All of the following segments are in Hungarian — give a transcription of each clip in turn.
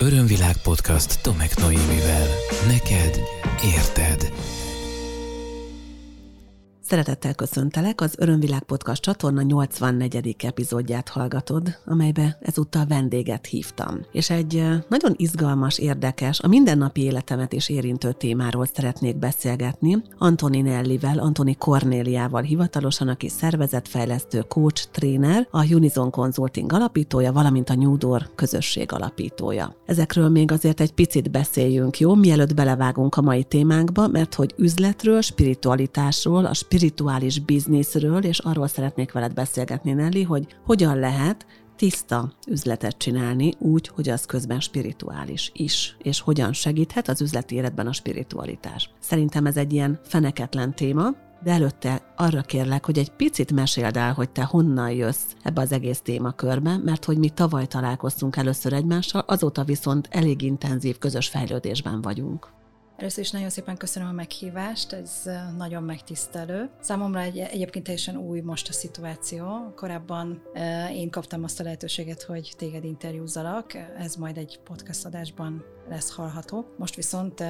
Örömvilág podcast Tomek Noémivel. Neked érted. Szeretettel köszöntelek, az Örömvilág Podcast csatorna 84. epizódját hallgatod, amelybe ezúttal vendéget hívtam. És egy nagyon izgalmas, érdekes, a mindennapi életemet is érintő témáról szeretnék beszélgetni Antoni Nellivel, Antoni Kornéliával hivatalosan, aki szervezetfejlesztő, coach, tréner, a Unison Consulting alapítója, valamint a New Door közösség alapítója. Ezekről még azért egy picit beszéljünk, jó? Mielőtt belevágunk a mai témánkba, mert hogy üzletről, spiritualitásról, a spirituális bizniszről, és arról szeretnék veled beszélgetni, Nelly, hogy hogyan lehet tiszta üzletet csinálni úgy, hogy az közben spirituális is, és hogyan segíthet az üzleti életben a spiritualitás. Szerintem ez egy ilyen feneketlen téma, de előtte arra kérlek, hogy egy picit meséld el, hogy te honnan jössz ebbe az egész témakörbe, mert hogy mi tavaly találkoztunk először egymással, azóta viszont elég intenzív közös fejlődésben vagyunk. Először is nagyon szépen köszönöm a meghívást, ez nagyon megtisztelő. Számomra egy, egyébként teljesen új most a szituáció. Korábban én kaptam azt a lehetőséget, hogy téged interjúzalak, ez majd egy podcast adásban lesz hallható. Most viszont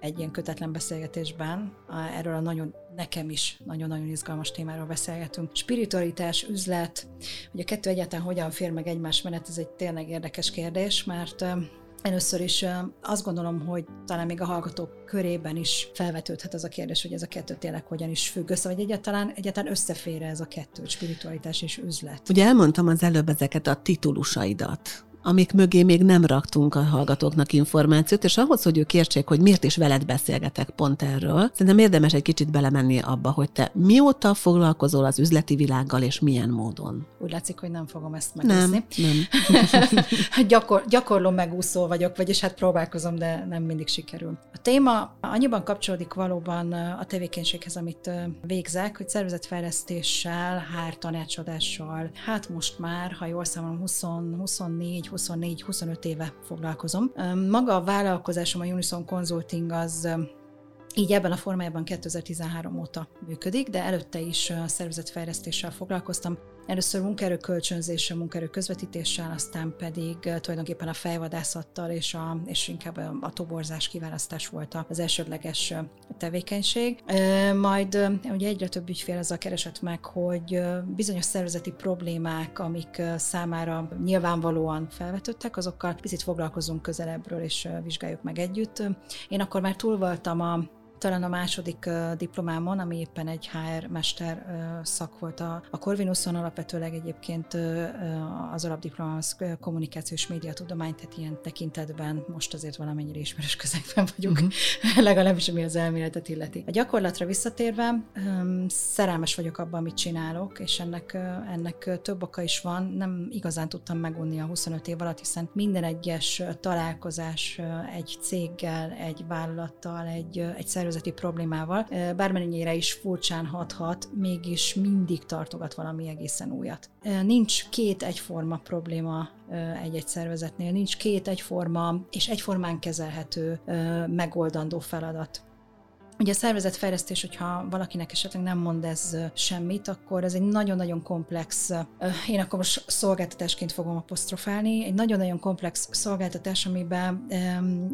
egy ilyen kötetlen beszélgetésben erről a nagyon, nekem is nagyon-nagyon izgalmas témáról beszélgetünk. Spiritualitás, üzlet, hogy a kettő egyáltalán hogyan fér meg egymás mellett, ez egy tényleg érdekes kérdés, mert Először is azt gondolom, hogy talán még a hallgatók körében is felvetődhet ez a kérdés, hogy ez a kettő tényleg hogyan is függ össze, vagy egyáltalán, egyáltalán összefér ez a kettő, spiritualitás és üzlet. Ugye elmondtam az előbb ezeket a titulusaidat, amik mögé még nem raktunk a hallgatóknak információt, és ahhoz, hogy ők értsék, hogy miért is veled beszélgetek pont erről, szerintem érdemes egy kicsit belemenni abba, hogy te mióta foglalkozol az üzleti világgal, és milyen módon. Úgy látszik, hogy nem fogom ezt megúszni. Nem, nem. Gyakor, gyakorló megúszó vagyok, vagyis hát próbálkozom, de nem mindig sikerül. A téma annyiban kapcsolódik valóban a tevékenységhez, amit végzek, hogy szervezetfejlesztéssel, hár tanácsadással, hát most már, ha jól számolom, 20, 24 24-25 éve foglalkozom. Maga a vállalkozásom, a Unison Consulting az így ebben a formájában 2013 óta működik, de előtte is szervezetfejlesztéssel foglalkoztam. Először munkaerő kölcsönzéssel, munkaerő közvetítéssel, aztán pedig tulajdonképpen a fejvadászattal és, a, és inkább a, toborzás kiválasztás volt az elsődleges tevékenység. Majd ugye egyre több ügyfél azzal keresett meg, hogy bizonyos szervezeti problémák, amik számára nyilvánvalóan felvetődtek, azokkal picit foglalkozunk közelebbről és vizsgáljuk meg együtt. Én akkor már túl voltam a talán a második diplomámon, ami éppen egy HR mester szak volt a, a Corvinuson, alapvetőleg egyébként az alapdiploma az kommunikációs médiatudomány, tehát ilyen tekintetben most azért valamennyire ismerős közegben vagyunk, uh-huh. legalábbis ami az elméletet illeti. A gyakorlatra visszatérve, szerelmes vagyok abban, amit csinálok, és ennek, ennek több oka is van. Nem igazán tudtam megunni a 25 év alatt, hiszen minden egyes találkozás egy céggel, egy vállalattal, egy, egy szervezeti problémával, bármennyire is furcsán hathat, mégis mindig tartogat valami egészen újat. Nincs két egyforma probléma egy-egy szervezetnél, nincs két egyforma és egyformán kezelhető megoldandó feladat. Ugye a szervezetfejlesztés, hogyha valakinek esetleg nem mond ez semmit, akkor ez egy nagyon-nagyon komplex, én akkor most szolgáltatásként fogom apostrofálni, egy nagyon-nagyon komplex szolgáltatás, amiben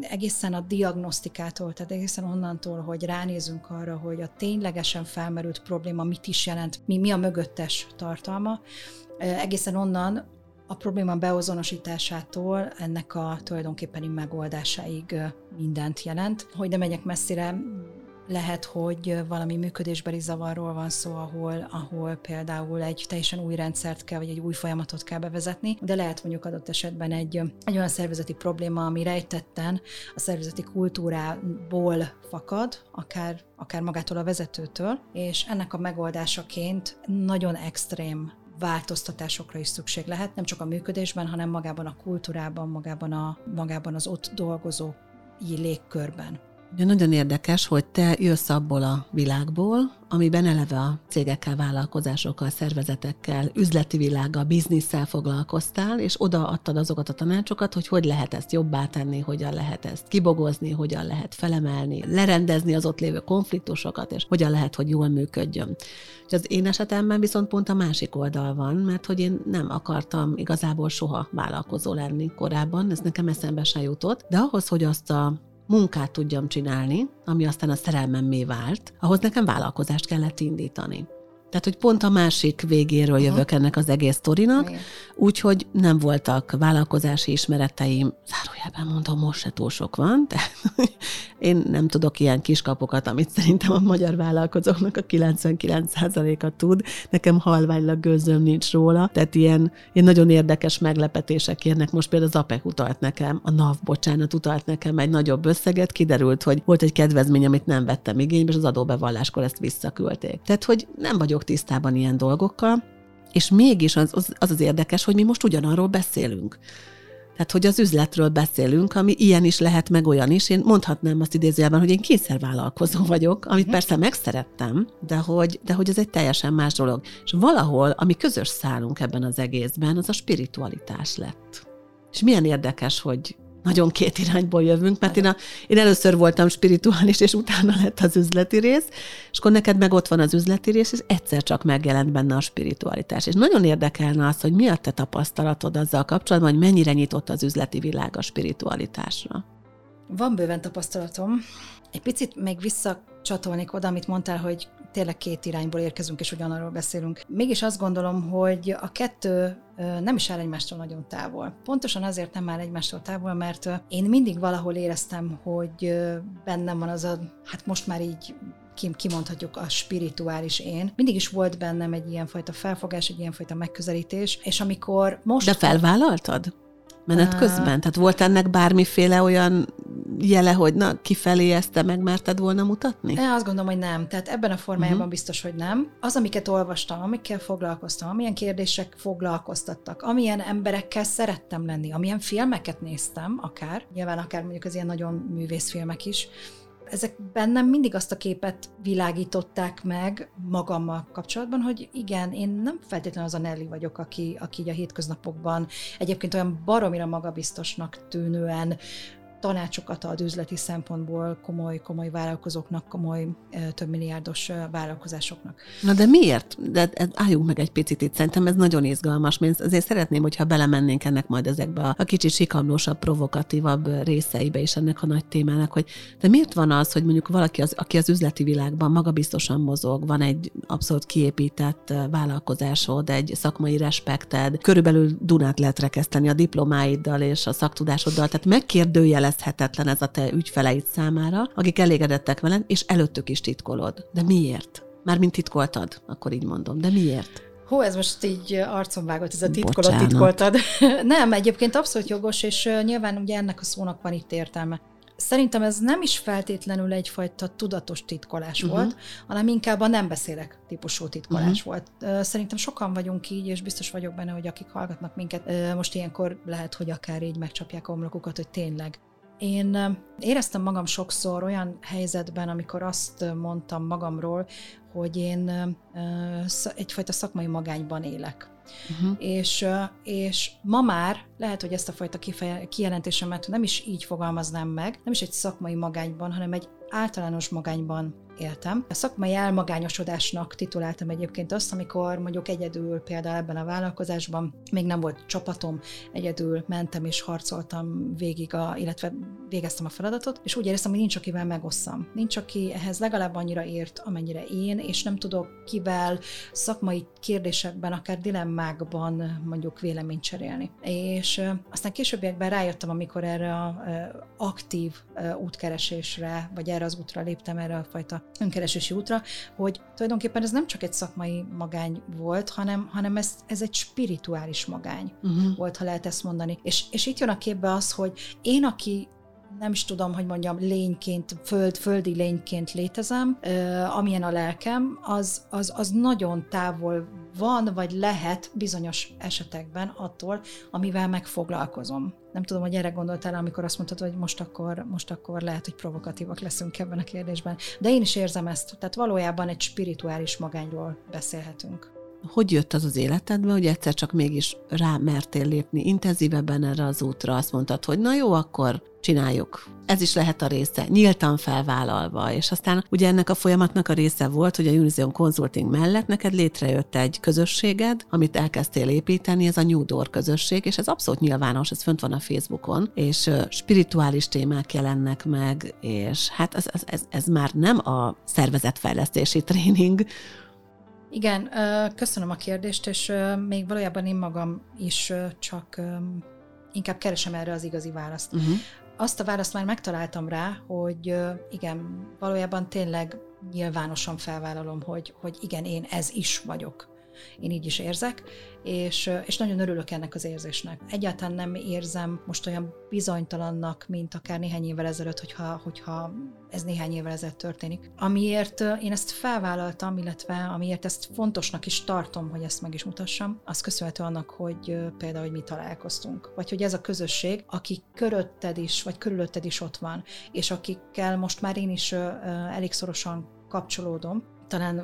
egészen a diagnosztikától, tehát egészen onnantól, hogy ránézünk arra, hogy a ténylegesen felmerült probléma mit is jelent, mi, mi a mögöttes tartalma, egészen onnan a probléma beazonosításától ennek a tulajdonképpeni megoldásáig mindent jelent. Hogy ne megyek messzire, lehet, hogy valami működésbeli zavarról van szó, ahol, ahol például egy teljesen új rendszert kell, vagy egy új folyamatot kell bevezetni, de lehet mondjuk adott esetben egy, egy olyan szervezeti probléma, ami rejtetten a szervezeti kultúrából fakad, akár, akár magától a vezetőtől, és ennek a megoldásaként nagyon extrém változtatásokra is szükség lehet, nem csak a működésben, hanem magában a kultúrában, magában, a, magában az ott dolgozó légkörben. Ugye nagyon érdekes, hogy te jössz abból a világból, amiben eleve a cégekkel, vállalkozásokkal, szervezetekkel, üzleti világgal, bizniszsel foglalkoztál, és oda adtad azokat a tanácsokat, hogy hogy lehet ezt jobbá tenni, hogyan lehet ezt kibogozni, hogyan lehet felemelni, lerendezni az ott lévő konfliktusokat, és hogyan lehet, hogy jól működjön. És az én esetemben viszont pont a másik oldal van, mert hogy én nem akartam igazából soha vállalkozó lenni korábban, ez nekem eszembe se jutott, de ahhoz, hogy azt a munkát tudjam csinálni, ami aztán a szerelmemmé vált, ahhoz nekem vállalkozást kellett indítani. Tehát, hogy pont a másik végéről jövök uh-huh. ennek az egész sztorinak, úgyhogy nem voltak vállalkozási ismereteim, zárójelben mondom, most se túl sok van, tehát én nem tudok ilyen kiskapokat, amit szerintem a magyar vállalkozóknak a 99%-a tud. Nekem halványlag gőzöm nincs róla, tehát ilyen, ilyen nagyon érdekes meglepetések érnek. Most például az APEC utalt nekem, a NAV, bocsánat, utalt nekem egy nagyobb összeget, kiderült, hogy volt egy kedvezmény, amit nem vettem igénybe, és az adóbevalláskor ezt visszaküldték. Tehát, hogy nem vagyok tisztában ilyen dolgokkal, és mégis az az, az, az érdekes, hogy mi most ugyanarról beszélünk. Tehát, hogy az üzletről beszélünk, ami ilyen is lehet, meg olyan is. Én mondhatnám azt idézőjelben, hogy én kényszervállalkozó vagyok, amit persze megszerettem, de hogy, de hogy ez egy teljesen más dolog. És valahol, ami közös szálunk ebben az egészben, az a spiritualitás lett. És milyen érdekes, hogy nagyon két irányból jövünk, mert én, a, én először voltam spirituális, és utána lett az üzleti rész, és akkor neked meg ott van az üzleti rész, és egyszer csak megjelent benne a spiritualitás. És nagyon érdekelne az, hogy mi a te tapasztalatod azzal kapcsolatban, hogy mennyire nyitott az üzleti világ a spiritualitásra. Van bőven tapasztalatom. Egy picit még visszacsatolnék oda, amit mondtál, hogy tényleg két irányból érkezünk, és ugyanarról beszélünk. Mégis azt gondolom, hogy a kettő nem is áll egymástól nagyon távol. Pontosan azért nem áll egymástól távol, mert én mindig valahol éreztem, hogy bennem van az a, hát most már így kimondhatjuk a spirituális én. Mindig is volt bennem egy ilyenfajta felfogás, egy ilyenfajta megközelítés, és amikor most... De felvállaltad? Menet közben? Tehát volt ennek bármiféle olyan jele, hogy na, kifelé ezt te megmerted volna mutatni? Én azt gondolom, hogy nem. Tehát ebben a formájában uh-huh. biztos, hogy nem. Az, amiket olvastam, amikkel foglalkoztam, amilyen kérdések foglalkoztattak, amilyen emberekkel szerettem lenni, amilyen filmeket néztem, akár, nyilván akár mondjuk az ilyen nagyon művészfilmek is, ezek bennem mindig azt a képet világították meg magammal kapcsolatban, hogy igen, én nem feltétlenül az a Nelly vagyok, aki, aki így a hétköznapokban egyébként olyan baromira magabiztosnak tűnően tanácsokat ad üzleti szempontból komoly, komoly vállalkozóknak, komoly több milliárdos vállalkozásoknak. Na de miért? De álljunk meg egy picit itt, szerintem ez nagyon izgalmas, mert azért szeretném, hogyha belemennénk ennek majd ezekbe a, a kicsit sikamlósabb, provokatívabb részeibe is ennek a nagy témának, hogy de miért van az, hogy mondjuk valaki, az, aki az üzleti világban magabiztosan mozog, van egy abszolút kiépített vállalkozásod, egy szakmai respekted, körülbelül Dunát lehet rekeszteni a diplomáiddal és a szaktudásoddal, tehát megkérdőjelez érezhetetlen ez a te ügyfeleid számára, akik elégedettek veled, és előttük is titkolod. De miért? Mármint titkoltad, akkor így mondom. De miért? Hó, ez most így arcon vágott, ez a titkolod, Bocsánat. titkoltad. Nem, egyébként abszolút jogos, és nyilván ugye ennek a szónak van itt értelme. Szerintem ez nem is feltétlenül egyfajta tudatos titkolás uh-huh. volt, hanem inkább a nem beszélek típusú titkolás uh-huh. volt. Szerintem sokan vagyunk így, és biztos vagyok benne, hogy akik hallgatnak minket, most ilyenkor lehet, hogy akár így megcsapják a homlokukat, hogy tényleg én éreztem magam sokszor olyan helyzetben, amikor azt mondtam magamról, hogy én egyfajta szakmai magányban élek. Uh-huh. És, és ma már lehet, hogy ezt a fajta kifeje, kijelentésemet nem is így fogalmaznám meg, nem is egy szakmai magányban, hanem egy általános magányban éltem. A szakmai elmagányosodásnak tituláltam egyébként azt, amikor mondjuk egyedül például ebben a vállalkozásban még nem volt csapatom, egyedül mentem és harcoltam végig, a, illetve végeztem a feladatot, és úgy éreztem, hogy nincs akivel megosszam. Nincs aki ehhez legalább annyira ért, amennyire én, és nem tudok kivel szakmai kérdésekben, akár dilemmákban mondjuk véleményt cserélni. És aztán későbbiekben rájöttem, amikor erre a aktív útkeresésre, vagy erre az útra léptem, erre a fajta önkeresési útra, hogy tulajdonképpen ez nem csak egy szakmai magány volt, hanem, hanem ez, ez egy spirituális magány uh-huh. volt, ha lehet ezt mondani. És, és itt jön a képbe az, hogy én, aki nem is tudom, hogy mondjam, lényként, föld, földi lényként létezem, amilyen a lelkem, az, az, az nagyon távol van vagy lehet bizonyos esetekben attól, amivel megfoglalkozom. Nem tudom, hogy erre gondoltál, amikor azt mondtad, hogy most akkor, most akkor lehet, hogy provokatívak leszünk ebben a kérdésben. De én is érzem ezt. Tehát valójában egy spirituális magányról beszélhetünk hogy jött az az életedbe, hogy egyszer csak mégis rá mertél lépni intenzívebben erre az útra, azt mondtad, hogy na jó, akkor csináljuk. Ez is lehet a része, nyíltan felvállalva, és aztán ugye ennek a folyamatnak a része volt, hogy a Unizion Consulting mellett neked létrejött egy közösséged, amit elkezdtél építeni, ez a New Door közösség, és ez abszolút nyilvános, ez fönt van a Facebookon, és spirituális témák jelennek meg, és hát ez, ez, ez, ez már nem a szervezetfejlesztési tréning, igen, köszönöm a kérdést, és még valójában én magam is csak inkább keresem erre az igazi választ. Uh-huh. Azt a választ már megtaláltam rá, hogy igen, valójában tényleg nyilvánosan felvállalom, hogy, hogy igen, én ez is vagyok. Én így is érzek, és, és nagyon örülök ennek az érzésnek. Egyáltalán nem érzem most olyan bizonytalannak, mint akár néhány évvel ezelőtt, hogyha, hogyha ez néhány évvel ezelőtt történik. Amiért én ezt felvállaltam, illetve amiért ezt fontosnak is tartom, hogy ezt meg is mutassam, az köszönhető annak, hogy például, hogy mi találkoztunk. Vagy hogy ez a közösség, aki körötted is, vagy körülötted is ott van, és akikkel most már én is elég szorosan kapcsolódom, talán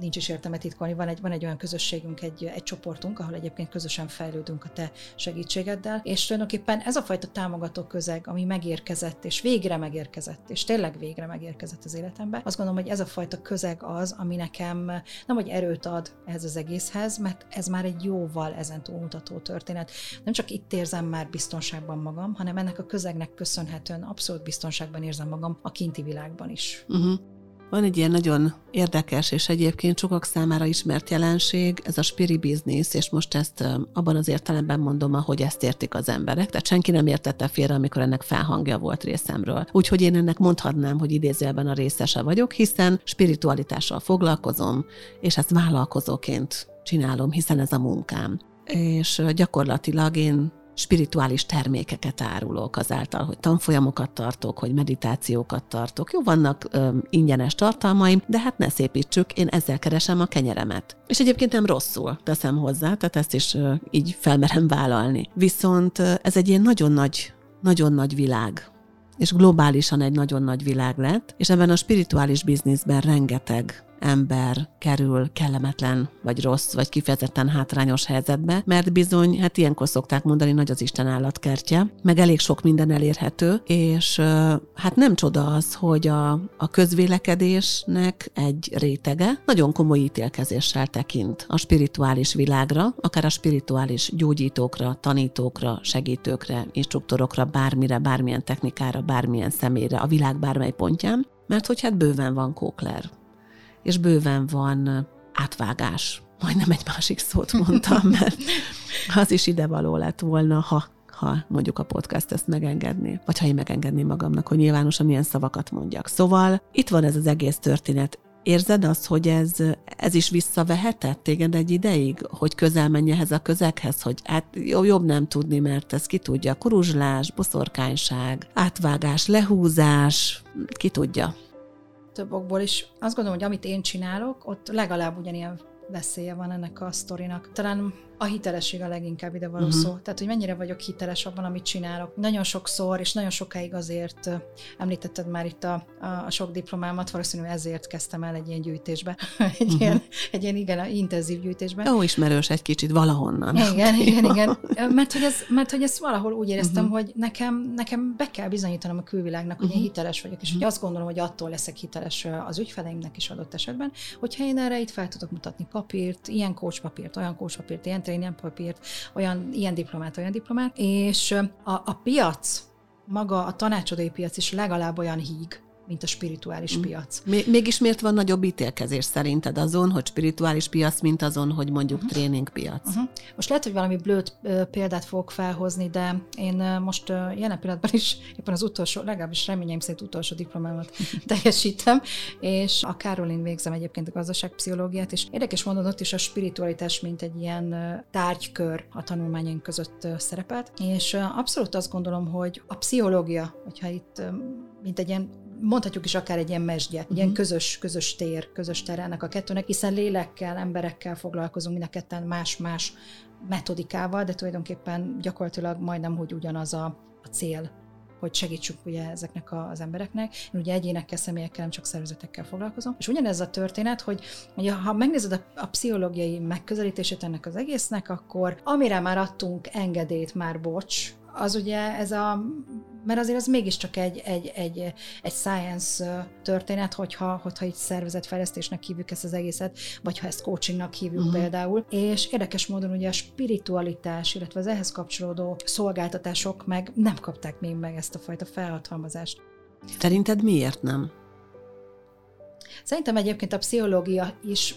nincs is értelme titkolni, van egy, van egy olyan közösségünk, egy, egy csoportunk, ahol egyébként közösen fejlődünk a te segítségeddel, és tulajdonképpen ez a fajta támogató közeg, ami megérkezett, és végre megérkezett, és tényleg végre megérkezett az életembe, azt gondolom, hogy ez a fajta közeg az, ami nekem nem hogy erőt ad ehhez az egészhez, mert ez már egy jóval ezen túlmutató történet. Nem csak itt érzem már biztonságban magam, hanem ennek a közegnek köszönhetően abszolút biztonságban érzem magam a kinti világban is. Uh-huh. Van egy ilyen nagyon érdekes és egyébként sokak számára ismert jelenség, ez a spiri business, és most ezt abban az értelemben mondom, ahogy ezt értik az emberek. Tehát senki nem értette félre, amikor ennek felhangja volt részemről. Úgyhogy én ennek mondhatnám, hogy idézőjelben a részese vagyok, hiszen spiritualitással foglalkozom, és ezt vállalkozóként csinálom, hiszen ez a munkám. És gyakorlatilag én spirituális termékeket árulok azáltal, hogy tanfolyamokat tartok, hogy meditációkat tartok. Jó, vannak ö, ingyenes tartalmaim, de hát ne szépítsük, én ezzel keresem a kenyeremet. És egyébként nem rosszul teszem hozzá, tehát ezt is ö, így felmerem vállalni. Viszont ö, ez egy ilyen nagyon nagy, nagyon nagy világ, és globálisan egy nagyon nagy világ lett, és ebben a spirituális bizniszben rengeteg ember kerül kellemetlen, vagy rossz, vagy kifejezetten hátrányos helyzetbe, mert bizony, hát ilyenkor szokták mondani, nagy az Isten állatkertje, meg elég sok minden elérhető, és hát nem csoda az, hogy a, a közvélekedésnek egy rétege nagyon komoly ítélkezéssel tekint a spirituális világra, akár a spirituális gyógyítókra, tanítókra, segítőkre, instruktorokra, bármire, bármilyen technikára, bármilyen személyre, a világ bármely pontján, mert hogy hát bőven van kókler és bőven van átvágás. Majdnem egy másik szót mondtam, mert az is idevaló lett volna, ha ha mondjuk a podcast ezt megengedné, vagy ha én megengedném magamnak, hogy nyilvánosan milyen szavakat mondjak. Szóval itt van ez az egész történet. Érzed azt, hogy ez, ez is visszavehetett téged egy ideig, hogy közel menj ehhez a közeghez, hogy hát jó, jobb nem tudni, mert ez ki tudja, kuruzslás, boszorkányság, átvágás, lehúzás, ki tudja több okból is. Azt gondolom, hogy amit én csinálok, ott legalább ugyanilyen veszélye van ennek a sztorinak. Talán a hitelesség a leginkább ide való uh-huh. szó. Tehát, hogy mennyire vagyok hiteles abban, amit csinálok. Nagyon sokszor, és nagyon sokáig azért említetted már itt a, a, a sok diplomámat, valószínűleg ezért kezdtem el egy ilyen gyűjtésbe. egy, uh-huh. ilyen, egy ilyen igen, intenzív gyűjtésbe. Ó, ismerős egy kicsit valahonnan. Igen, igen, igen. Mert hogy, ez, mert hogy ezt valahol úgy éreztem, uh-huh. hogy nekem, nekem be kell bizonyítanom a külvilágnak, hogy uh-huh. én hiteles vagyok, és uh-huh. hogy azt gondolom, hogy attól leszek hiteles az ügyfeleimnek is adott esetben, hogyha én erre itt fel tudok mutatni papírt, ilyen papírt, olyan papírt, ilyen ilyen papírt, olyan ilyen diplomát, olyan diplomát, és a, a piac, maga a tanácsadói piac is legalább olyan híg, mint a spirituális mm. piac. Mégis miért van nagyobb ítélkezés szerinted azon, hogy spirituális piac, mint azon, hogy mondjuk uh-huh. tréningpiac? Uh-huh. Most lehet, hogy valami blöd példát fogok felhozni, de én most jelen pillanatban is éppen az utolsó, legalábbis reményeim szerint utolsó diplomámat teljesítem, és a Károlin végzem egyébként a gazdaságpszichológiát, és érdekes mondod, ott is a spiritualitás, mint egy ilyen tárgykör a tanulmányaink között szerepelt, és abszolút azt gondolom, hogy a pszichológia, hogyha itt mint egy ilyen mondhatjuk is akár egy ilyen mesdje, uh-huh. ilyen közös, közös tér, közös tér ennek a kettőnek, hiszen lélekkel, emberekkel foglalkozunk, mind a ketten más-más metodikával, de tulajdonképpen gyakorlatilag majdnem, hogy ugyanaz a, a cél hogy segítsük ugye ezeknek az embereknek. Én ugye egyénekkel, személyekkel, nem csak szervezetekkel foglalkozom. És ugyanez a történet, hogy ugye, ha megnézed a, a pszichológiai megközelítését ennek az egésznek, akkor amire már adtunk engedélyt, már bocs, az ugye ez a, mert azért az mégiscsak egy, egy, egy, egy science történet, hogyha, hogyha itt szervezetfejlesztésnek hívjuk ezt az egészet, vagy ha ezt coachingnak hívjuk uh-huh. például. És érdekes módon ugye a spiritualitás, illetve az ehhez kapcsolódó szolgáltatások meg nem kapták még meg ezt a fajta felhatalmazást. Szerinted miért nem? Szerintem egyébként a pszichológia is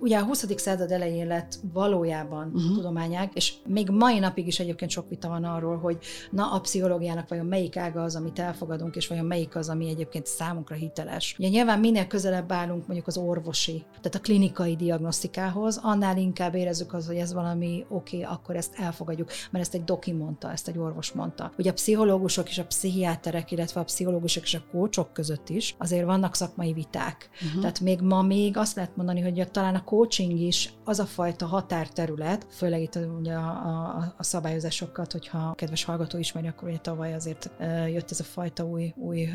ugye a 20. század elején lett valójában uh-huh. tudományág, és még mai napig is egyébként sok vita van arról, hogy na a pszichológiának vajon melyik ága az, amit elfogadunk, és vajon melyik az, ami egyébként számunkra hiteles. Ugye nyilván minél közelebb állunk mondjuk az orvosi, tehát a klinikai diagnosztikához, annál inkább érezzük az, hogy ez valami oké, okay, akkor ezt elfogadjuk, mert ezt egy doki mondta, ezt egy orvos mondta. Ugye a pszichológusok és a pszichiáterek, illetve a pszichológusok és a kócsok között is azért vannak szakmai viták. Uh-huh. Tehát még ma még azt lehet mondani, hogy talán a coaching is az a fajta határterület, főleg itt ugye a, a, a szabályozásokat, hogyha a kedves hallgató ismeri, akkor ugye tavaly azért jött ez a fajta új, új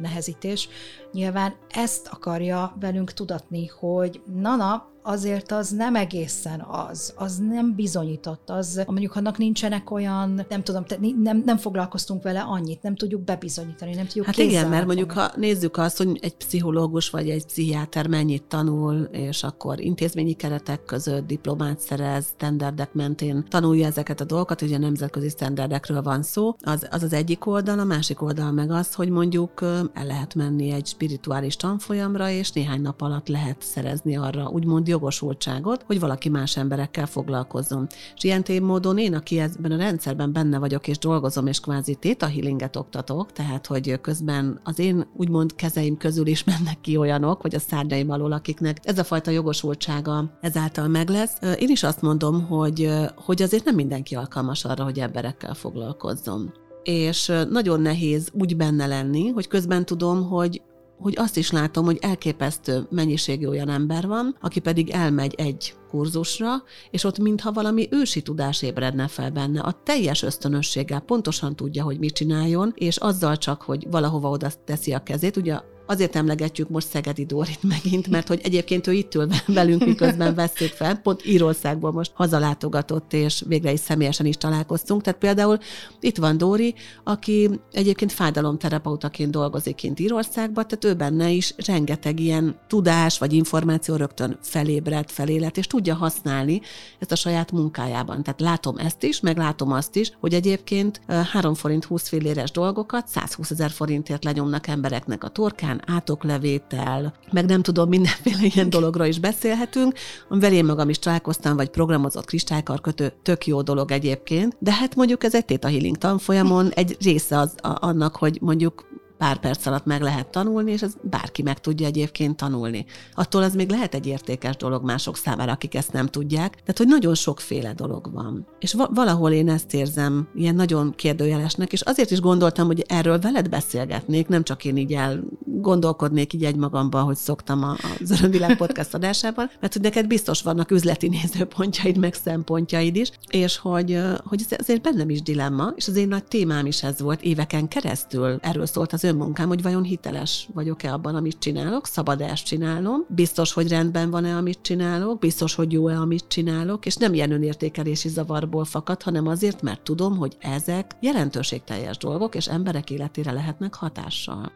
nehezítés. Nyilván ezt akarja velünk tudatni, hogy na-na, azért az nem egészen az, az nem bizonyított, az mondjuk annak nincsenek olyan, nem tudom, nem, nem foglalkoztunk vele annyit, nem tudjuk bebizonyítani, nem tudjuk Hát igen, mert mondjuk ha nézzük azt, hogy egy pszichológus vagy egy pszichiáter mennyit tanul, és akkor intézményi keretek között diplomát szerez, standardek mentén tanulja ezeket a dolgokat, ugye nemzetközi standardekről van szó, az, az az egyik oldal, a másik oldal meg az, hogy mondjuk el lehet menni egy spirituális tanfolyamra, és néhány nap alatt lehet szerezni arra úgymond jogosultságot, hogy valaki más emberekkel foglalkozzon. És ilyen módon én, aki ebben a rendszerben benne vagyok és dolgozom, és kvázi téta healinget oktatok, tehát hogy közben az én úgymond kezeim közül is mennek ki olyanok, vagy a szárnyaim alól, akiknek ez a fajta jogosultsága ezáltal meg lesz. Én is azt mondom, hogy, hogy azért nem mindenki alkalmas arra, hogy emberekkel foglalkozzon és nagyon nehéz úgy benne lenni, hogy közben tudom, hogy hogy azt is látom, hogy elképesztő mennyiségű olyan ember van, aki pedig elmegy egy kurzusra, és ott mintha valami ősi tudás ébredne fel benne, a teljes ösztönösséggel pontosan tudja, hogy mit csináljon, és azzal csak, hogy valahova oda teszi a kezét, ugye Azért emlegetjük most Szegedi Dórit megint, mert hogy egyébként ő itt ül velünk, miközben veszük fel, pont Írországból most hazalátogatott, és végre is személyesen is találkoztunk. Tehát például itt van Dóri, aki egyébként fájdalomterapeutaként dolgozik kint Írországban, tehát ő benne is rengeteg ilyen tudás vagy információ rögtön felébredt, felélet, és tudja használni ezt a saját munkájában. Tehát látom ezt is, meg látom azt is, hogy egyébként 3 forint 20 filléres dolgokat 120 ezer forintért lenyomnak embereknek a torkán, nyilván átoklevétel, meg nem tudom, mindenféle ilyen dologra is beszélhetünk, amivel én magam is találkoztam, vagy programozott kristálykarkötő, tök jó dolog egyébként, de hát mondjuk ez egy Theta Healing tanfolyamon egy része az a, annak, hogy mondjuk pár perc alatt meg lehet tanulni, és ez bárki meg tudja egyébként tanulni. Attól ez még lehet egy értékes dolog mások számára, akik ezt nem tudják. Tehát, hogy nagyon sokféle dolog van. És va- valahol én ezt érzem ilyen nagyon kérdőjelesnek, és azért is gondoltam, hogy erről veled beszélgetnék, nem csak én így el gondolkodnék így egymagamban, hogy szoktam az Örömvilág podcast adásában, mert hogy neked biztos vannak üzleti nézőpontjaid, meg szempontjaid is, és hogy, hogy ez azért bennem is dilemma, és az én nagy témám is ez volt éveken keresztül. Erről szólt az önmunkám, hogy vajon hiteles vagyok-e abban, amit csinálok, ezt csinálnom, biztos, hogy rendben van-e, amit csinálok, biztos, hogy jó-e, amit csinálok, és nem ilyen önértékelési zavarból fakad, hanem azért, mert tudom, hogy ezek jelentőségteljes dolgok, és emberek életére lehetnek hatással.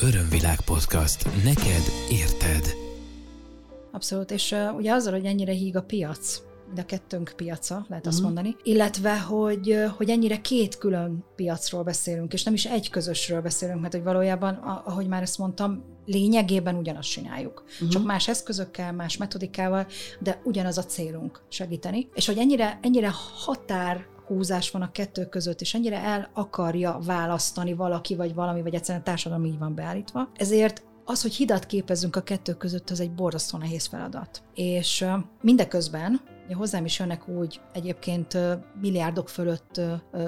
Örömvilág podcast. Neked érted. Abszolút, és uh, ugye azzal, hogy ennyire híg a piac, mind a kettőnk piaca, lehet azt mhm. mondani, illetve, hogy, hogy ennyire két külön piacról beszélünk, és nem is egy közösről beszélünk, mert hogy valójában, ahogy már ezt mondtam, lényegében ugyanazt csináljuk. Uh-huh. Csak más eszközökkel, más metodikával, de ugyanaz a célunk segíteni. És hogy ennyire, ennyire határ húzás van a kettő között, és ennyire el akarja választani valaki, vagy valami, vagy egyszerűen a társadalom így van beállítva. Ezért az, hogy hidat képezzünk a kettő között, az egy borzasztó nehéz feladat. És mindeközben hozzám is jönnek úgy egyébként milliárdok fölött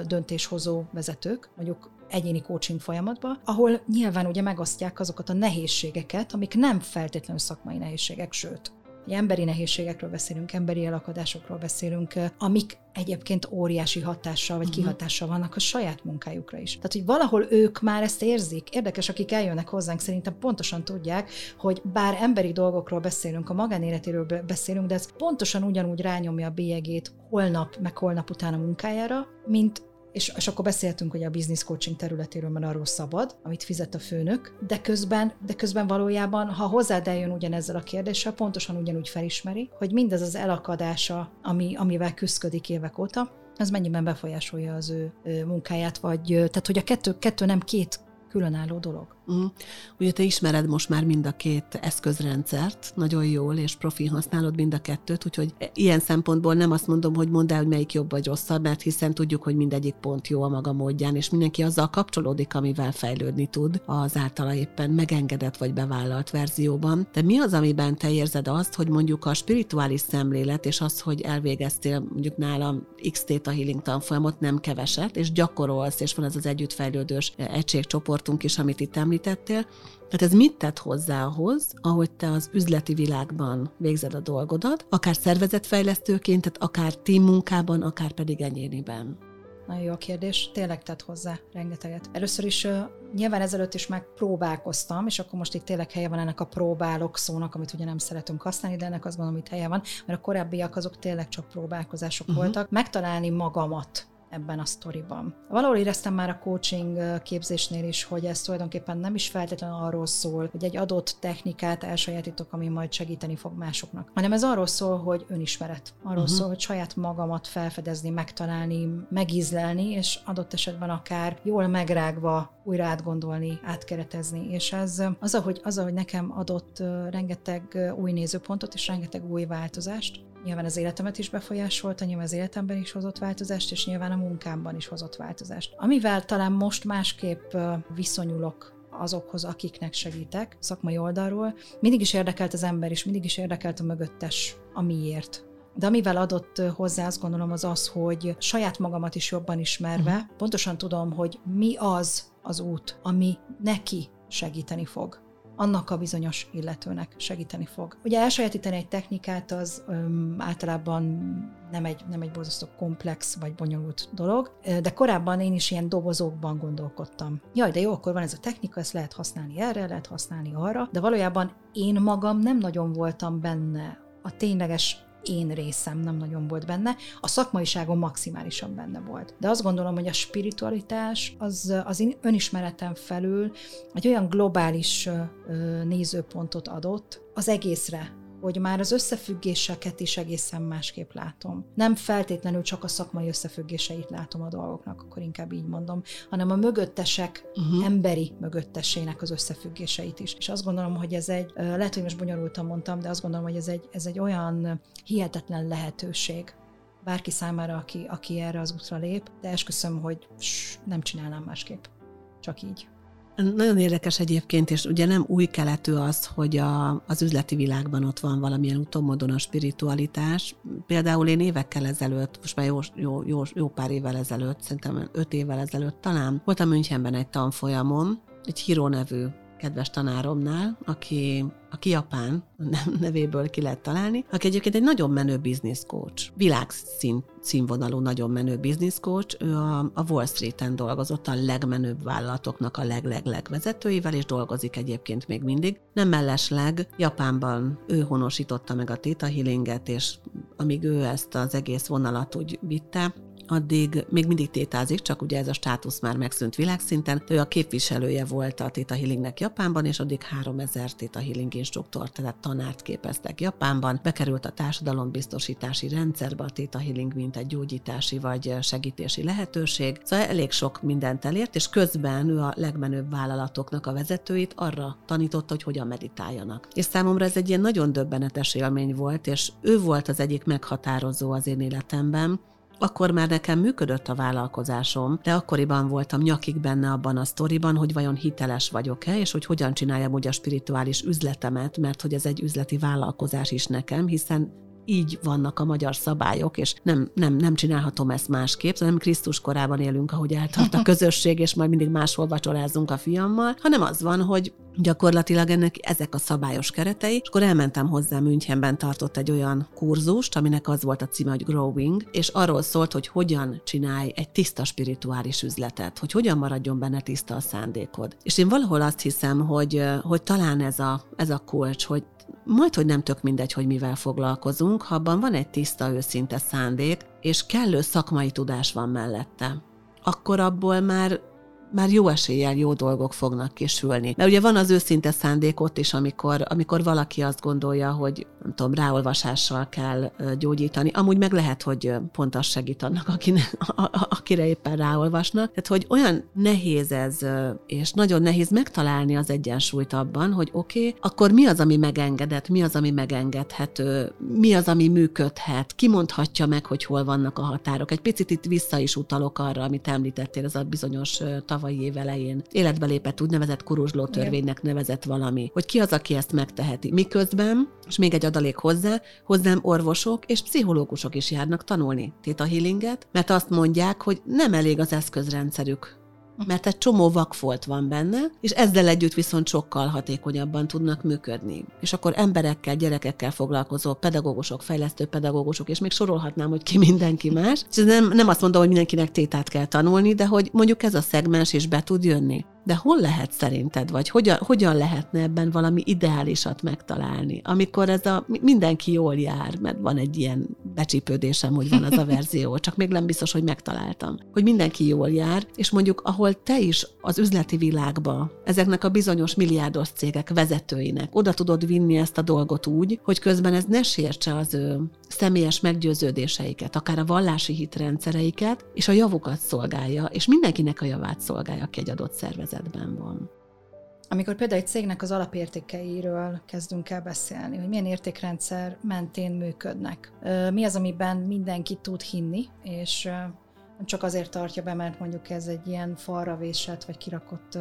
döntéshozó vezetők, mondjuk egyéni coaching folyamatba, ahol nyilván ugye megosztják azokat a nehézségeket, amik nem feltétlenül szakmai nehézségek, sőt, Ugye emberi nehézségekről beszélünk, emberi elakadásokról beszélünk, amik egyébként óriási hatással vagy uh-huh. kihatással vannak a saját munkájukra is. Tehát, hogy valahol ők már ezt érzik. Érdekes, akik eljönnek hozzánk, szerintem pontosan tudják, hogy bár emberi dolgokról beszélünk, a magánéletéről beszélünk, de ez pontosan ugyanúgy rányomja a bélyegét holnap, meg holnap után a munkájára, mint és, és akkor beszéltünk hogy a business coaching területéről, mert arról szabad, amit fizet a főnök, de közben, de közben valójában, ha hozzád eljön ugyanezzel a kérdéssel, pontosan ugyanúgy felismeri, hogy mindez az elakadása, ami, amivel küzdködik évek óta, az mennyiben befolyásolja az ő, ő munkáját, vagy tehát hogy a kettő, kettő nem két különálló dolog. Mm. Ugye te ismered most már mind a két eszközrendszert, nagyon jól, és profi használod mind a kettőt, úgyhogy ilyen szempontból nem azt mondom, hogy mondd el, hogy melyik jobb vagy rosszabb, mert hiszen tudjuk, hogy mindegyik pont jó a maga módján, és mindenki azzal kapcsolódik, amivel fejlődni tud az általa éppen megengedett vagy bevállalt verzióban. De mi az, amiben te érzed azt, hogy mondjuk a spirituális szemlélet, és az, hogy elvégeztél mondjuk nálam x a healing tanfolyamot, nem keveset, és gyakorolsz, és van ez az együttfejlődős egységcsoportunk is, amit itt említettél. Tehát ez mit tett hozzá ahhoz, ahogy te az üzleti világban végzed a dolgodat, akár szervezetfejlesztőként, tehát akár team munkában, akár pedig egyéniben? Nagyon jó a kérdés, tényleg tett hozzá rengeteget. Először is uh, nyilván ezelőtt is megpróbálkoztam, és akkor most itt tényleg helye van ennek a próbálok szónak, amit ugye nem szeretünk használni, de ennek azt gondolom, hogy helye van, mert a korábbiak azok tényleg csak próbálkozások uh-huh. voltak. Megtalálni magamat ebben a sztoriban. Valahol éreztem már a coaching képzésnél is, hogy ez tulajdonképpen nem is feltétlenül arról szól, hogy egy adott technikát elsajátítok, ami majd segíteni fog másoknak, hanem ez arról szól, hogy önismeret. Arról uh-huh. szól, hogy saját magamat felfedezni, megtalálni, megízlelni, és adott esetben akár jól megrágva újra átgondolni, átkeretezni. És ez az, ahogy, az, ahogy nekem adott rengeteg új nézőpontot és rengeteg új változást, nyilván az életemet is befolyásolta, nyilván az életemben is hozott változást, és nyilván a munkámban is hozott változást. Amivel talán most másképp viszonyulok azokhoz, akiknek segítek szakmai oldalról. Mindig is érdekelt az ember, és mindig is érdekelt a mögöttes, a miért. De amivel adott hozzá, azt gondolom, az az, hogy saját magamat is jobban ismerve, uh-huh. pontosan tudom, hogy mi az az út, ami neki segíteni fog annak a bizonyos illetőnek segíteni fog. Ugye elsajátítani egy technikát az öm, általában nem egy, nem egy borzasztó komplex vagy bonyolult dolog, de korábban én is ilyen dobozokban gondolkodtam. Jaj, de jó, akkor van ez a technika, ezt lehet használni erre, lehet használni arra, de valójában én magam nem nagyon voltam benne a tényleges én részem nem nagyon volt benne, a szakmaiságom maximálisan benne volt. De azt gondolom, hogy a spiritualitás az, az önismeretem felül egy olyan globális nézőpontot adott az egészre, hogy már az összefüggéseket is egészen másképp látom. Nem feltétlenül csak a szakmai összefüggéseit látom a dolgoknak, akkor inkább így mondom, hanem a mögöttesek uh-huh. emberi mögöttesének az összefüggéseit is. És azt gondolom, hogy ez egy, lehet, hogy most bonyolultan mondtam, de azt gondolom, hogy ez egy, ez egy olyan hihetetlen lehetőség, bárki számára, aki, aki erre az útra lép, de esküszöm, hogy nem csinálnám másképp. Csak így. Nagyon érdekes egyébként, és ugye nem új keletű az, hogy a, az üzleti világban ott van valamilyen utómódon a spiritualitás. Például én évekkel ezelőtt, most már jó, jó, jó, jó pár évvel ezelőtt, szerintem öt évvel ezelőtt talán, voltam Münchenben egy tanfolyamon, egy Hiro nevű kedves tanáromnál, aki, aki japán, nevéből ki lehet találni, aki egyébként egy nagyon menő business coach, világszín, színvonalú nagyon menő business coach, ő a, a Wall Street-en dolgozott a legmenőbb vállalatoknak a leg-leg-leg vezetőivel, és dolgozik egyébként még mindig. Nem mellesleg Japánban ő honosította meg a Theta Healinget, és amíg ő ezt az egész vonalat úgy vitte, addig még mindig tétázik, csak ugye ez a státusz már megszűnt világszinten. Ő a képviselője volt a Theta Healingnek Japánban, és addig 3000 Theta Healing instruktor, tehát tanárt képeztek Japánban. Bekerült a társadalombiztosítási rendszerbe a Theta Healing, mint egy gyógyítási vagy segítési lehetőség. Szóval elég sok mindent elért, és közben ő a legmenőbb vállalatoknak a vezetőit arra tanította, hogy hogyan meditáljanak. És számomra ez egy ilyen nagyon döbbenetes élmény volt, és ő volt az egyik meghatározó az én életemben, akkor már nekem működött a vállalkozásom, de akkoriban voltam nyakig benne abban a sztoriban, hogy vajon hiteles vagyok-e, és hogy hogyan csináljam úgy a spirituális üzletemet, mert hogy ez egy üzleti vállalkozás is nekem, hiszen így vannak a magyar szabályok, és nem, nem, nem csinálhatom ezt másképp, hanem Krisztus korában élünk, ahogy eltart a közösség, és majd mindig máshol vacsorázunk a fiammal, hanem az van, hogy gyakorlatilag ennek ezek a szabályos keretei, és akkor elmentem hozzá Münchenben tartott egy olyan kurzust, aminek az volt a címe, hogy Growing, és arról szólt, hogy hogyan csinálj egy tiszta spirituális üzletet, hogy hogyan maradjon benne tiszta a szándékod. És én valahol azt hiszem, hogy, hogy talán ez a, ez a kulcs, hogy majd, hogy nem tök mindegy, hogy mivel foglalkozunk, ha abban van egy tiszta, őszinte szándék, és kellő szakmai tudás van mellette, akkor abból már már jó eséllyel jó dolgok fognak kisülni. Mert ugye van az őszinte szándék ott is, amikor, amikor valaki azt gondolja, hogy nem tudom, ráolvasással kell gyógyítani. Amúgy meg lehet, hogy pont az segít annak, akine, akire éppen ráolvasnak. Tehát, hogy olyan nehéz ez, és nagyon nehéz megtalálni az egyensúlyt abban, hogy oké, okay, akkor mi az, ami megengedett, mi az, ami megengedhető, mi az, ami működhet, ki mondhatja meg, hogy hol vannak a határok. Egy picit itt vissza is utalok arra, amit említettél, ez a bizonyos tavalyi év elején életbe lépett úgynevezett kuruzsló törvénynek nevezett valami, hogy ki az, aki ezt megteheti. Miközben, és még egy adalék hozzá, hozzám orvosok és pszichológusok is járnak tanulni Theta Healinget, mert azt mondják, hogy nem elég az eszközrendszerük mert egy csomó vakfolt van benne, és ezzel együtt viszont sokkal hatékonyabban tudnak működni. És akkor emberekkel, gyerekekkel foglalkozó pedagógusok, fejlesztő pedagógusok, és még sorolhatnám, hogy ki mindenki más. És nem, nem azt mondom, hogy mindenkinek tétát kell tanulni, de hogy mondjuk ez a szegmens is be tud jönni. De hol lehet szerinted, vagy hogyan, hogyan lehetne ebben valami ideálisat megtalálni, amikor ez a mindenki jól jár, mert van egy ilyen becsípődésem, hogy van az a verzió, csak még nem biztos, hogy megtaláltam. Hogy mindenki jól jár, és mondjuk ahol te is az üzleti világba ezeknek a bizonyos milliárdos cégek vezetőinek oda tudod vinni ezt a dolgot úgy, hogy közben ez ne sértse az ő személyes meggyőződéseiket, akár a vallási hitrendszereiket, és a javukat szolgálja, és mindenkinek a javát szolgálja, aki egy adott szervezetben van. Amikor például egy cégnek az alapértékeiről kezdünk el beszélni, hogy milyen értékrendszer mentén működnek, mi az, amiben mindenki tud hinni, és csak azért tartja be, mert mondjuk ez egy ilyen falra vésett vagy kirakott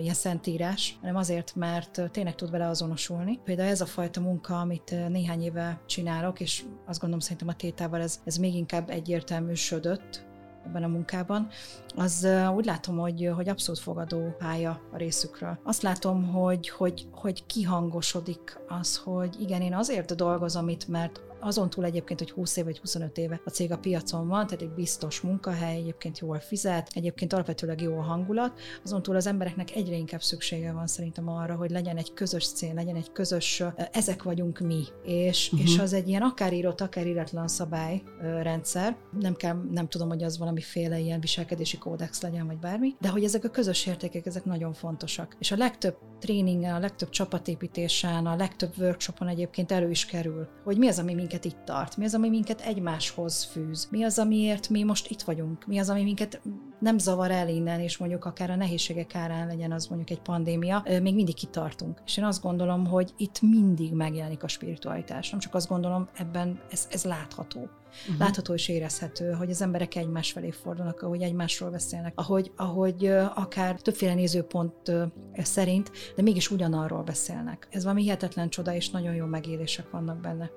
ilyen szentírás, hanem azért, mert tényleg tud vele azonosulni. Például ez a fajta munka, amit néhány éve csinálok, és azt gondolom szerintem a tétával ez, ez még inkább egyértelműsödött, ebben a munkában, az úgy látom, hogy, hogy abszolút fogadó pálya a részükről. Azt látom, hogy, hogy, hogy kihangosodik az, hogy igen, én azért dolgozom itt, mert azon túl egyébként, hogy 20 év vagy 25 éve a cég a piacon van, tehát egy biztos munkahely, egyébként jól fizet, egyébként alapvetőleg jó a hangulat, azon túl az embereknek egyre inkább szüksége van szerintem arra, hogy legyen egy közös cél, legyen egy közös, ezek vagyunk mi, és, uh-huh. és az egy ilyen akár írott, akár íratlan szabályrendszer, nem kell, nem tudom, hogy az valamiféle ilyen viselkedési kódex legyen, vagy bármi, de hogy ezek a közös értékek, ezek nagyon fontosak. És a legtöbb tréningen, a legtöbb csapatépítésen, a legtöbb workshopon egyébként elő is kerül, hogy mi az, ami minket minket itt tart, mi az, ami minket egymáshoz fűz, mi az, amiért mi most itt vagyunk, mi az, ami minket nem zavar el innen, és mondjuk akár a nehézségek árán legyen az mondjuk egy pandémia, még mindig kitartunk. És én azt gondolom, hogy itt mindig megjelenik a spiritualitás. Nem csak azt gondolom, ebben ez, ez látható. Uh-huh. Látható és érezhető, hogy az emberek egymás felé fordulnak, ahogy egymásról beszélnek, ahogy, ahogy akár többféle nézőpont szerint, de mégis ugyanarról beszélnek. Ez valami hihetetlen csoda, és nagyon jó megélések vannak benne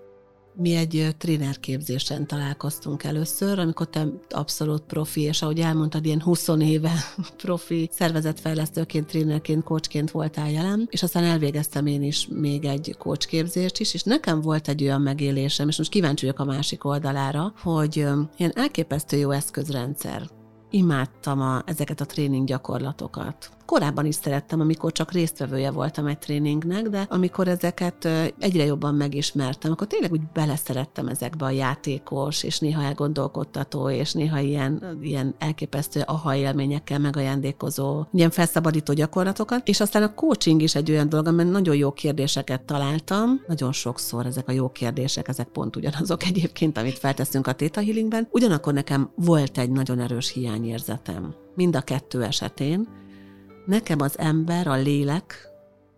mi egy trénerképzésen találkoztunk először, amikor te abszolút profi, és ahogy elmondtad, ilyen 20 éve profi szervezetfejlesztőként, trénerként, coachként voltál jelen, és aztán elvégeztem én is még egy coachképzést is, és nekem volt egy olyan megélésem, és most kíváncsi vagyok a másik oldalára, hogy ilyen elképesztő jó eszközrendszer. Imádtam a, ezeket a tréning gyakorlatokat korábban is szerettem, amikor csak résztvevője voltam egy tréningnek, de amikor ezeket egyre jobban megismertem, akkor tényleg úgy beleszerettem ezekbe a játékos, és néha elgondolkodtató, és néha ilyen, ilyen elképesztő aha élményekkel megajándékozó, ilyen felszabadító gyakorlatokat, és aztán a coaching is egy olyan dolog, amiben nagyon jó kérdéseket találtam, nagyon sokszor ezek a jó kérdések, ezek pont ugyanazok egyébként, amit felteszünk a Theta Healingben, ugyanakkor nekem volt egy nagyon erős hiányérzetem mind a kettő esetén, nekem az ember, a lélek,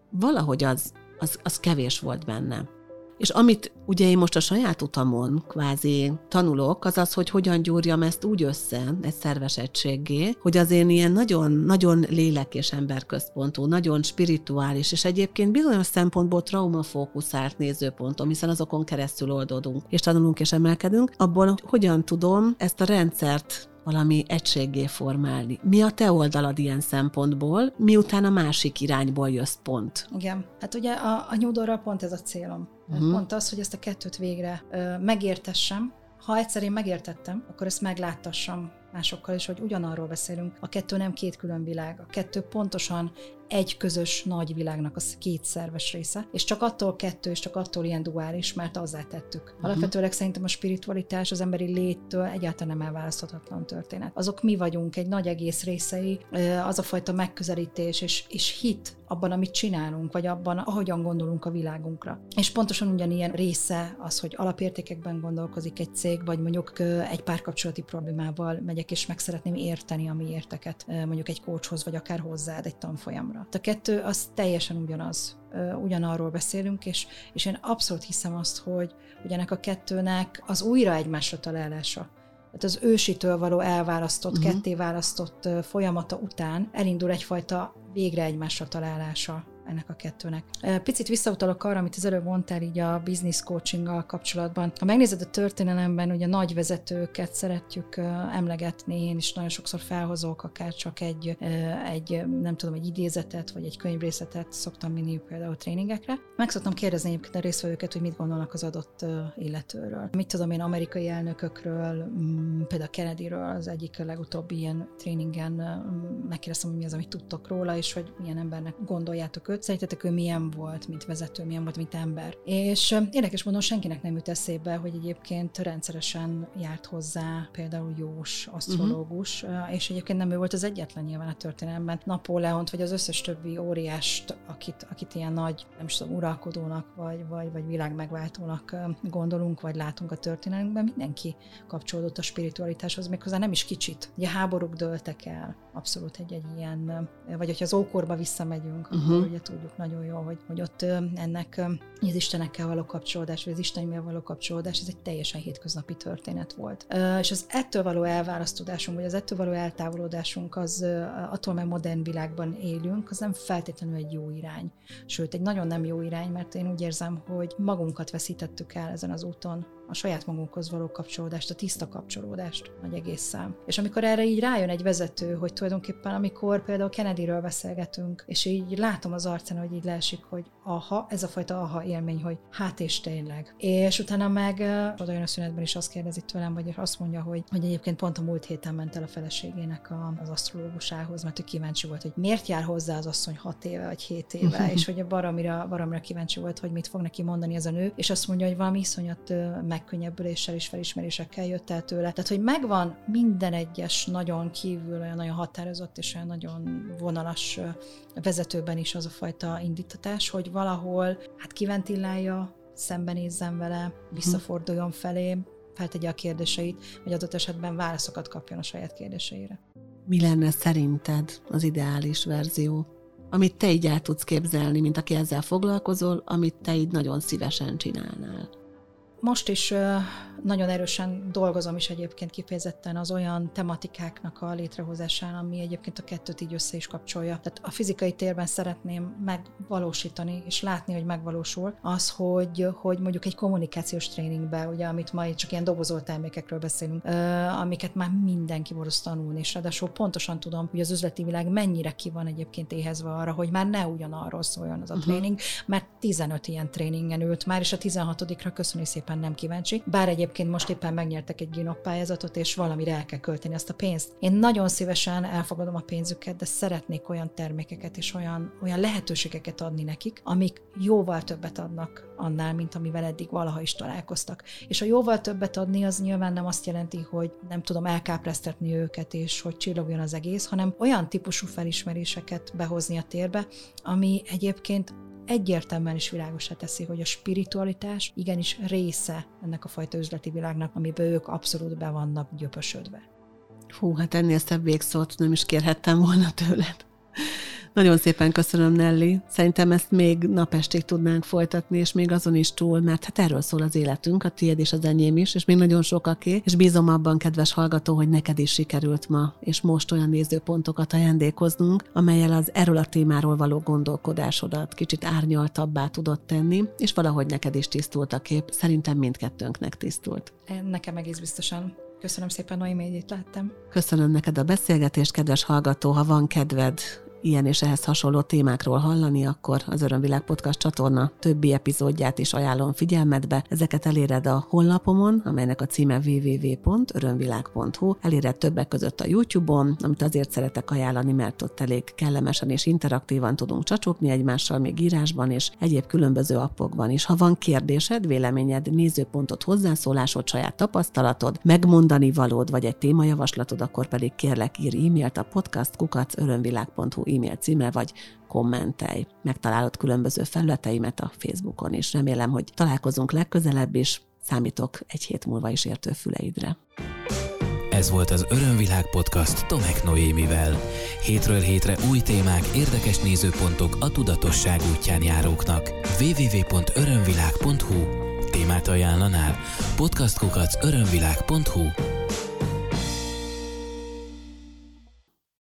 valahogy az, az, az kevés volt benne. És amit ugye én most a saját utamon kvázi tanulok, az az, hogy hogyan gyúrjam ezt úgy össze egy szerves egységgé, hogy az én ilyen nagyon, nagyon lélek és emberközpontú, nagyon spirituális, és egyébként bizonyos szempontból traumafókuszált nézőpontom, hiszen azokon keresztül oldódunk, és tanulunk és emelkedünk, abból hogyan tudom ezt a rendszert valami egységgé formálni. Mi a te oldalad ilyen szempontból, miután a másik irányból jössz pont? Igen, hát ugye a, a nyúdorral pont ez a célom. Uh-huh. Pont az, hogy ezt a kettőt végre ö, megértessem, ha egyszer én megértettem, akkor ezt megláttassam másokkal is, hogy ugyanarról beszélünk. A kettő nem két külön világ. A kettő pontosan egy közös nagy világnak az két szerves része, és csak attól kettő, és csak attól ilyen duális, mert azzá tettük. Uh-huh. Alapvetőleg szerintem a spiritualitás az emberi léttől egyáltalán nem elválaszthatatlan történet. Azok mi vagyunk, egy nagy egész részei, az a fajta megközelítés és, és hit abban, amit csinálunk, vagy abban, ahogyan gondolunk a világunkra. És pontosan ugyanilyen része az, hogy alapértékekben gondolkozik egy cég, vagy mondjuk egy párkapcsolati problémával megyek, és meg szeretném érteni a mi érteket, mondjuk egy kócshoz, vagy akár hozzád egy tanfolyamra számomra. A kettő az teljesen ugyanaz, ugyanarról beszélünk, és, és én abszolút hiszem azt, hogy, hogy ennek a kettőnek az újra egymásra találása, tehát az ősitől való elválasztott, uh-huh. ketté választott folyamata után elindul egyfajta végre egymásra találása ennek a kettőnek. Picit visszautalok arra, amit az előbb mondtál így a business coachinggal kapcsolatban. Ha megnézed a történelemben, ugye nagy vezetőket szeretjük emlegetni, én is nagyon sokszor felhozok akár csak egy, egy nem tudom, egy idézetet, vagy egy könyvrészetet szoktam vinni például tréningekre. Meg szoktam kérdezni egyébként a résztvevőket, hogy mit gondolnak az adott illetőről. Mit tudom én amerikai elnökökről, mm, például Kennedyről, az egyik legutóbbi ilyen tréningen megkérdeztem, hogy mi az, amit tudtok róla, és hogy milyen embernek gondoljátok őt, szerintetek ő milyen volt, mint vezető, milyen volt, mint ember. És érdekes módon senkinek nem jut eszébe, hogy egyébként rendszeresen járt hozzá például Jós asztrológus, uh-huh. és egyébként nem ő volt az egyetlen nyilván a történelemben. Napóleont, vagy az összes többi óriást, akit, akit ilyen nagy, nem is tudom, uralkodónak, vagy, vagy, vagy világmegváltónak gondolunk, vagy látunk a történelemben, mindenki kapcsolódott a spiritualitáshoz, méghozzá nem is kicsit. Ugye háborúk dőltek el, abszolút egy, egy ilyen, vagy hogyha az ókorba visszamegyünk, uh-huh. akkor ugye tudjuk nagyon jól, hogy, hogy ott ennek az istenekkel való kapcsolódás, vagy az istenimmel való kapcsolódás, ez egy teljesen hétköznapi történet volt. És az ettől való elválasztódásunk, vagy az ettől való eltávolodásunk, az attól, mert modern világban élünk, az nem feltétlenül egy jó irány. Sőt, egy nagyon nem jó irány, mert én úgy érzem, hogy magunkat veszítettük el ezen az úton, a saját magunkhoz való kapcsolódást, a tiszta kapcsolódást nagy egészszám. És amikor erre így rájön egy vezető, hogy tulajdonképpen amikor például Kennedyről beszélgetünk, és így látom az arcán, hogy így leesik, hogy aha, ez a fajta aha élmény, hogy hát és tényleg. És utána meg oda jön a szünetben is azt kérdezi tőlem, vagy azt mondja, hogy, hogy egyébként pont a múlt héten ment el a feleségének a, az asztrológusához, mert ő kíváncsi volt, hogy miért jár hozzá az asszony 6 éve vagy 7 éve, és hogy baromira, baromira kíváncsi volt, hogy mit fog neki mondani ez a nő, és azt mondja, hogy valami iszonyat megkönnyebbüléssel és felismerésekkel jött el tőle. Tehát, hogy megvan minden egyes nagyon kívül olyan nagyon határozott és olyan nagyon vonalas vezetőben is az a fajta indítatás, hogy valahol hát kiventillálja, szembenézzen vele, visszaforduljon felé, feltegye a kérdéseit, vagy adott esetben válaszokat kapjon a saját kérdéseire. Mi lenne szerinted az ideális verzió? Amit te így el tudsz képzelni, mint aki ezzel foglalkozol, amit te így nagyon szívesen csinálnál? Most is nagyon erősen dolgozom is egyébként kifejezetten az olyan tematikáknak a létrehozásán, ami egyébként a kettőt így össze is kapcsolja. Tehát a fizikai térben szeretném megvalósítani és látni, hogy megvalósul az, hogy, hogy mondjuk egy kommunikációs tréningbe, ugye, amit ma csak ilyen dobozolt termékekről beszélünk, amiket már mindenki boroszt tanulni, és ráadásul pontosan tudom, hogy az üzleti világ mennyire ki van egyébként éhezve arra, hogy már ne ugyanarról szóljon az a uh-huh. tréning, mert 15 ilyen tréningen ült már, és a 16-ra köszönjük szépen nem kíváncsi. Bár egyébként most éppen megnyertek egy GINOP pályázatot, és valamire el kell költeni azt a pénzt. Én nagyon szívesen elfogadom a pénzüket, de szeretnék olyan termékeket és olyan, olyan lehetőségeket adni nekik, amik jóval többet adnak annál, mint amivel eddig valaha is találkoztak. És a jóval többet adni, az nyilván nem azt jelenti, hogy nem tudom elkápresztetni őket, és hogy csillogjon az egész, hanem olyan típusú felismeréseket behozni a térbe, ami egyébként egyértelműen is világosá teszi, hogy a spiritualitás igenis része ennek a fajta üzleti világnak, amiben ők abszolút be vannak gyöpösödve. Hú, hát ennél szebb végszót nem is kérhettem volna tőled. Nagyon szépen köszönöm, Nelly. Szerintem ezt még napestig tudnánk folytatni, és még azon is túl, mert hát erről szól az életünk, a tiéd és az enyém is, és még nagyon sokaké, és bízom abban, kedves hallgató, hogy neked is sikerült ma, és most olyan nézőpontokat ajándékoznunk, amelyel az erről a témáról való gondolkodásodat kicsit árnyaltabbá tudott tenni, és valahogy neked is tisztult a kép. Szerintem mindkettőnknek tisztult. Nekem egész biztosan. Köszönöm szépen, Noémi, hogy itt láttam. Köszönöm neked a beszélgetést, kedves hallgató. Ha van kedved ilyen és ehhez hasonló témákról hallani, akkor az Örömvilág Podcast csatorna többi epizódját is ajánlom figyelmetbe. Ezeket eléred a honlapomon, amelynek a címe www.örömvilág.hu. Eléred többek között a YouTube-on, amit azért szeretek ajánlani, mert ott elég kellemesen és interaktívan tudunk csacsogni egymással, még írásban és egyéb különböző appokban is. Ha van kérdésed, véleményed, nézőpontot, hozzászólásod, saját tapasztalatod, megmondani valód, vagy egy témajavaslatod, akkor pedig kérlek ír e-mailt a podcastkukacörömvilág.hu e-mail címre, vagy kommentelj. Megtalálod különböző felületeimet a Facebookon is. Remélem, hogy találkozunk legközelebb is. Számítok egy hét múlva is értő füleidre. Ez volt az Örömvilág podcast Tomek Noémivel. Hétről hétre új témák, érdekes nézőpontok a tudatosság útján járóknak. www.örömvilág.hu Témát ajánlanál? Podcastkukac örömvilág.hu